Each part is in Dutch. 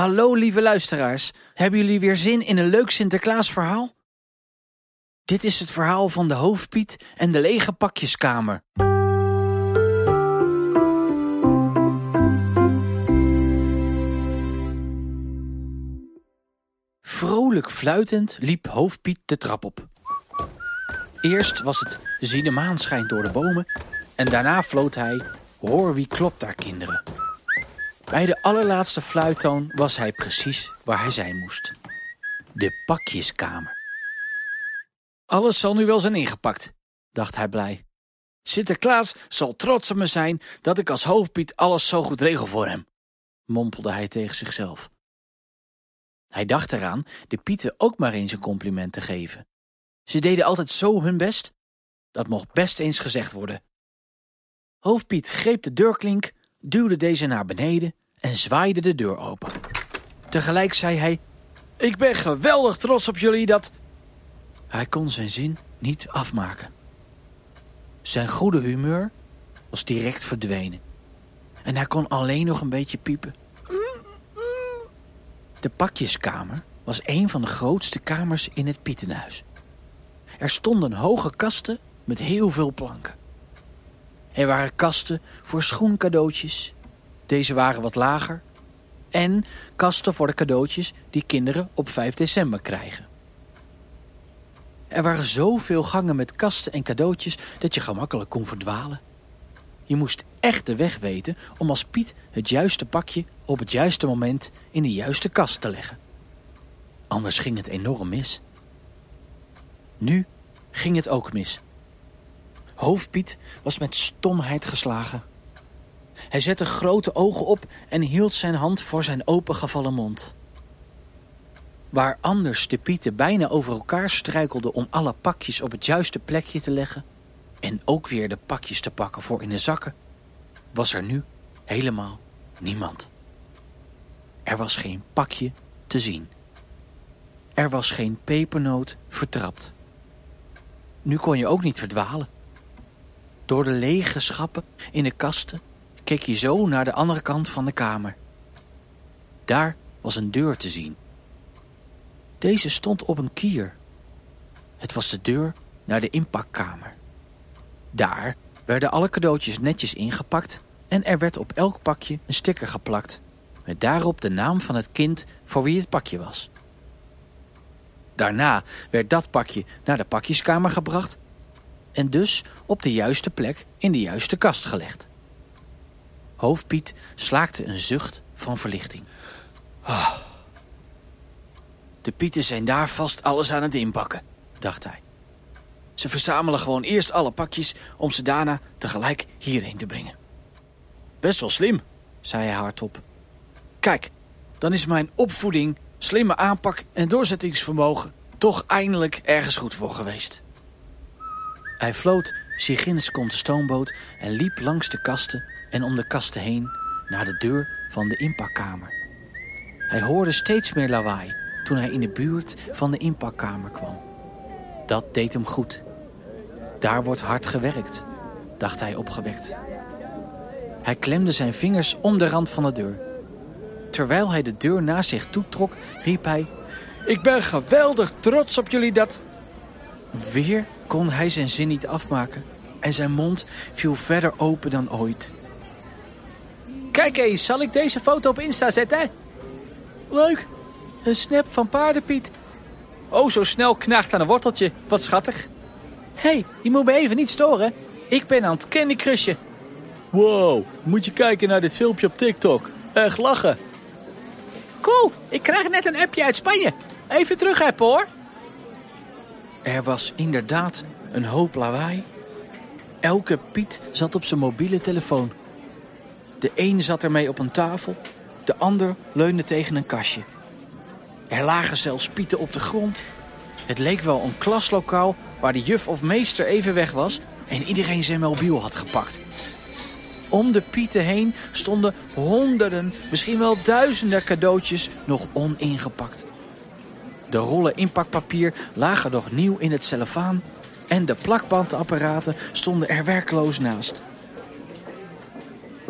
Hallo lieve luisteraars, hebben jullie weer zin in een leuk Sinterklaasverhaal? Dit is het verhaal van de hoofdpiet en de lege pakjeskamer. Vrolijk fluitend liep hoofdpiet de trap op. Eerst was het zie de maan schijnt door de bomen en daarna floot hij hoor wie klopt daar kinderen. Bij de allerlaatste fluittoon was hij precies waar hij zijn moest. De pakjeskamer. Alles zal nu wel zijn ingepakt, dacht hij blij. Sinterklaas zal trots op me zijn dat ik als hoofdpiet alles zo goed regel voor hem, mompelde hij tegen zichzelf. Hij dacht eraan de pieten ook maar eens een compliment te geven. Ze deden altijd zo hun best. Dat mocht best eens gezegd worden. Hoofdpiet greep de deurklink, duwde deze naar beneden en zwaaide de deur open. Tegelijk zei hij: Ik ben geweldig trots op jullie dat. Hij kon zijn zin niet afmaken. Zijn goede humeur was direct verdwenen. En hij kon alleen nog een beetje piepen. De pakjeskamer was een van de grootste kamers in het Pietenhuis. Er stonden hoge kasten met heel veel planken. Er waren kasten voor schoencadeautjes. Deze waren wat lager. En kasten voor de cadeautjes die kinderen op 5 december krijgen. Er waren zoveel gangen met kasten en cadeautjes dat je gemakkelijk kon verdwalen. Je moest echt de weg weten om als Piet het juiste pakje op het juiste moment in de juiste kast te leggen. Anders ging het enorm mis. Nu ging het ook mis. Hoofdpiet was met stomheid geslagen. Hij zette grote ogen op en hield zijn hand voor zijn opengevallen mond. Waar anders de pieten bijna over elkaar struikelden om alle pakjes op het juiste plekje te leggen en ook weer de pakjes te pakken voor in de zakken, was er nu helemaal niemand. Er was geen pakje te zien. Er was geen pepernoot vertrapt. Nu kon je ook niet verdwalen. Door de lege schappen in de kasten keek je zo naar de andere kant van de kamer. Daar was een deur te zien. Deze stond op een kier. Het was de deur naar de inpakkamer. Daar werden alle cadeautjes netjes ingepakt en er werd op elk pakje een sticker geplakt met daarop de naam van het kind voor wie het pakje was. Daarna werd dat pakje naar de pakjeskamer gebracht en dus op de juiste plek in de juiste kast gelegd. Hoofdpiet slaakte een zucht van verlichting. Oh. De pieten zijn daar vast alles aan het inpakken, dacht hij. Ze verzamelen gewoon eerst alle pakjes om ze daarna tegelijk hierheen te brengen. Best wel slim, zei hij hardop. Kijk, dan is mijn opvoeding, slimme aanpak en doorzettingsvermogen toch eindelijk ergens goed voor geweest. Hij floot Sigins komt de stoomboot en liep langs de kasten en om de kasten heen naar de deur van de inpakkamer. Hij hoorde steeds meer lawaai toen hij in de buurt van de inpakkamer kwam. Dat deed hem goed. Daar wordt hard gewerkt, dacht hij opgewekt. Hij klemde zijn vingers om de rand van de deur. Terwijl hij de deur naar zich toetrok, riep hij... Ik ben geweldig trots op jullie dat... Weer kon hij zijn zin niet afmaken en zijn mond viel verder open dan ooit. Kijk eens, zal ik deze foto op Insta zetten? Leuk, een snap van paardenpiet. Oh, zo snel knaagt aan een worteltje. Wat schattig. Hé, hey, je moet me even niet storen. Ik ben aan het Candy Crushen. Wow, moet je kijken naar dit filmpje op TikTok. Echt lachen. Cool, ik krijg net een appje uit Spanje. Even terug appen hoor. Er was inderdaad een hoop lawaai. Elke Piet zat op zijn mobiele telefoon. De een zat ermee op een tafel, de ander leunde tegen een kastje. Er lagen zelfs pieten op de grond. Het leek wel een klaslokaal waar de juf of meester even weg was en iedereen zijn mobiel had gepakt. Om de pieten heen stonden honderden, misschien wel duizenden cadeautjes nog oningepakt. De rollen inpakpapier lagen nog nieuw in het cellofaan en de plakbandapparaten stonden er werkloos naast.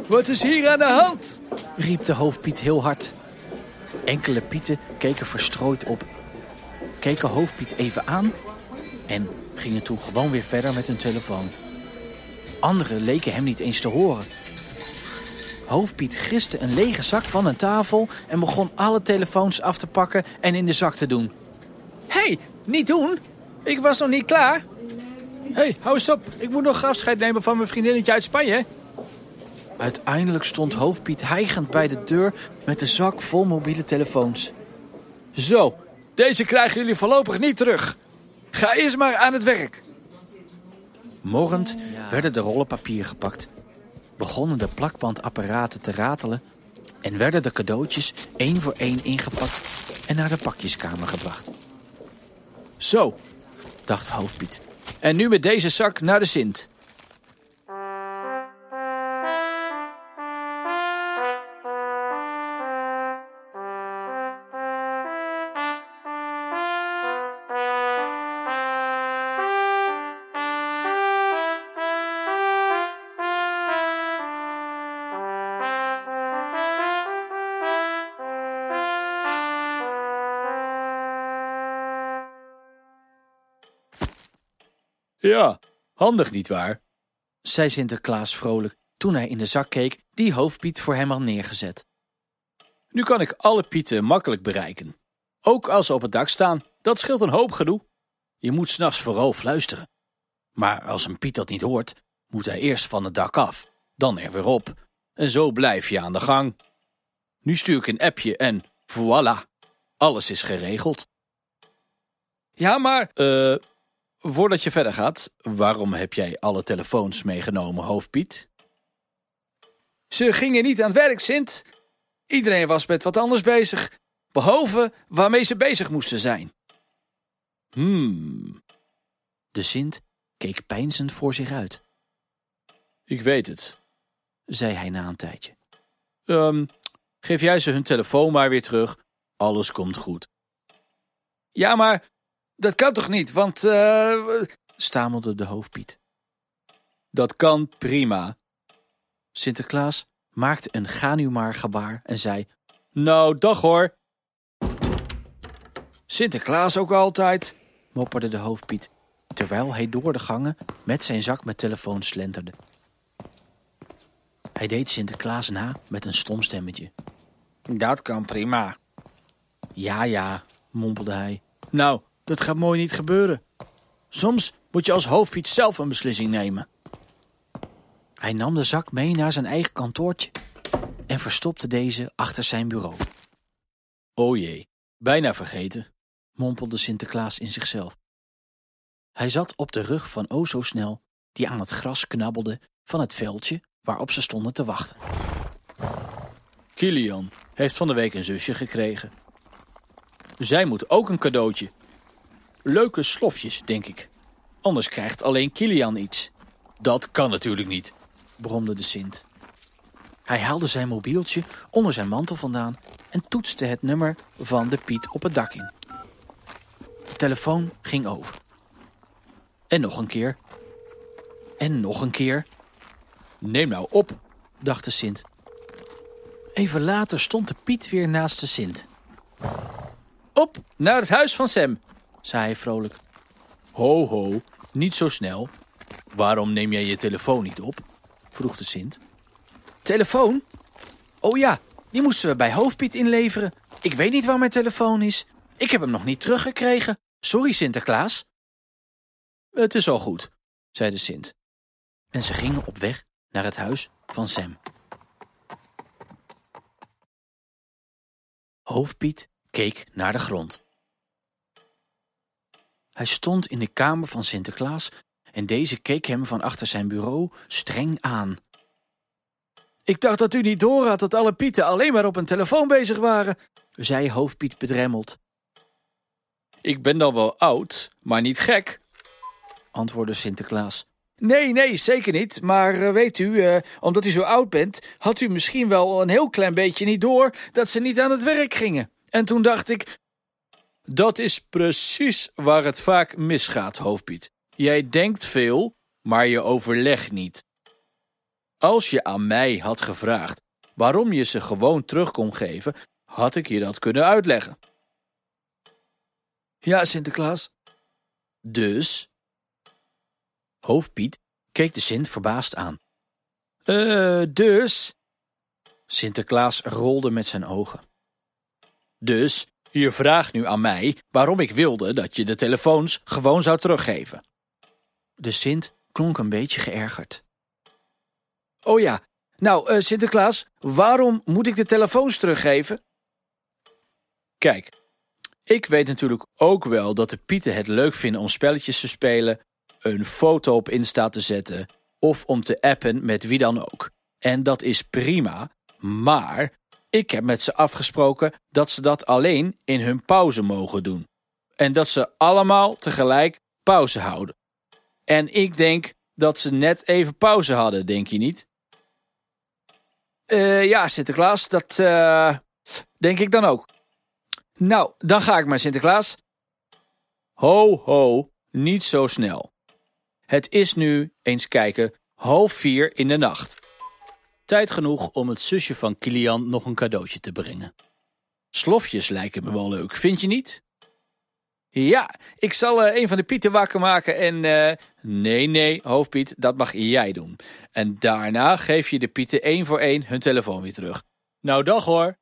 Wat is hier aan de hand? riep de hoofdpiet heel hard. Enkele pieten keken verstrooid op, keken hoofdpiet even aan en gingen toen gewoon weer verder met hun telefoon. Anderen leken hem niet eens te horen. Hoofdpiet griste een lege zak van een tafel en begon alle telefoons af te pakken en in de zak te doen. Hé, hey, niet doen. Ik was nog niet klaar. Hé, hey, hou eens op. Ik moet nog afscheid nemen van mijn vriendinnetje uit Spanje. Uiteindelijk stond Hoofdpiet hijgend bij de deur met de zak vol mobiele telefoons. Zo, deze krijgen jullie voorlopig niet terug. Ga eerst maar aan het werk. Morgend werden de rollen papier gepakt. Begonnen de plakbandapparaten te ratelen en werden de cadeautjes één voor één ingepakt en naar de pakjeskamer gebracht. Zo, dacht Hoofdpiet. En nu met deze zak naar de Sint. Ja, handig niet waar? zei Sinterklaas vrolijk toen hij in de zak keek die hoofdpiet voor hem had neergezet. Nu kan ik alle pieten makkelijk bereiken. Ook als ze op het dak staan, dat scheelt een hoop gedoe. Je moet s'nachts vooral fluisteren. Maar als een piet dat niet hoort, moet hij eerst van het dak af, dan er weer op. En zo blijf je aan de gang. Nu stuur ik een appje en voilà, alles is geregeld. Ja, maar, eh, Voordat je verder gaat, waarom heb jij alle telefoons meegenomen, hoofdpiet? Ze gingen niet aan het werk, Sint. Iedereen was met wat anders bezig, behalve waarmee ze bezig moesten zijn. Hmm. De Sint keek peinzend voor zich uit. Ik weet het, zei hij na een tijdje. Um, geef jij ze hun telefoon maar weer terug. Alles komt goed. Ja, maar dat kan toch niet, want... Uh... stamelde de hoofdpiet. Dat kan prima. Sinterklaas maakte een ga nu maar gebaar en zei... Nou, dag hoor. Sinterklaas ook altijd, mopperde de hoofdpiet, terwijl hij door de gangen met zijn zak met telefoon slenterde. Hij deed Sinterklaas na met een stom stemmetje. Dat kan prima. Ja, ja, mompelde hij. Nou, dat gaat mooi niet gebeuren. Soms moet je als hoofdpiet zelf een beslissing nemen. Hij nam de zak mee naar zijn eigen kantoortje en verstopte deze achter zijn bureau. O jee, bijna vergeten, mompelde Sinterklaas in zichzelf. Hij zat op de rug van O snel, die aan het gras knabbelde van het veldje waarop ze stonden te wachten. Kilian heeft van de week een zusje gekregen. Zij moet ook een cadeautje Leuke slofjes, denk ik. Anders krijgt alleen Kilian iets. Dat kan natuurlijk niet, bromde de Sint. Hij haalde zijn mobieltje onder zijn mantel vandaan en toetste het nummer van de Piet op het dak in. De telefoon ging over. En nog een keer. En nog een keer. Neem nou op, dacht de Sint. Even later stond de Piet weer naast de Sint. Op naar het huis van Sam, zei hij vrolijk. Ho, ho, niet zo snel. Waarom neem jij je telefoon niet op? vroeg de Sint. Telefoon? Oh ja, die moesten we bij Hoofdpiet inleveren. Ik weet niet waar mijn telefoon is. Ik heb hem nog niet teruggekregen. Sorry, Sinterklaas. Het is al goed, zei de Sint. En ze gingen op weg naar het huis van Sam. Hoofdpiet keek naar de grond. Hij stond in de kamer van Sinterklaas en deze keek hem van achter zijn bureau streng aan. Ik dacht dat u niet door had dat alle Pieten alleen maar op een telefoon bezig waren, zei hoofdpiet bedremmeld. Ik ben dan wel oud, maar niet gek, antwoordde Sinterklaas. Nee, nee, zeker niet. Maar uh, weet u, uh, omdat u zo oud bent, had u misschien wel een heel klein beetje niet door dat ze niet aan het werk gingen. En toen dacht ik, dat is precies waar het vaak misgaat, hoofdpiet. Jij denkt veel, maar je overlegt niet. Als je aan mij had gevraagd waarom je ze gewoon terug kon geven, had ik je dat kunnen uitleggen. Ja, Sinterklaas. Dus? Hoofdpiet keek de Sint verbaasd aan. Eh, dus? Sinterklaas rolde met zijn ogen. Dus je vraagt nu aan mij waarom ik wilde dat je de telefoons gewoon zou teruggeven. De Sint klonk een beetje geërgerd. Oh ja, nou uh, Sinterklaas, waarom moet ik de telefoons teruggeven? Kijk, ik weet natuurlijk ook wel dat de Pieten het leuk vinden om spelletjes te spelen, een foto op Insta te zetten of om te appen met wie dan ook. En dat is prima, maar ik heb met ze afgesproken dat ze dat alleen in hun pauze mogen doen. En dat ze allemaal tegelijk pauze houden. En ik denk dat ze net even pauze hadden, denk je niet? Uh, ja, Sinterklaas, dat uh, denk ik dan ook. Nou, dan ga ik maar, Sinterklaas. Ho, ho, niet zo snel. Het is nu, eens kijken, half vier in de nacht. Tijd genoeg om het zusje van Kilian nog een cadeautje te brengen. Slofjes lijken me wel leuk, vind je niet? Ja, ik zal uh, een van de pieten wakker maken en... Uh... Nee, nee, hoofdpiet, dat mag jij doen. En daarna geef je de pieten één voor één hun telefoon weer terug. Nou, dag hoor.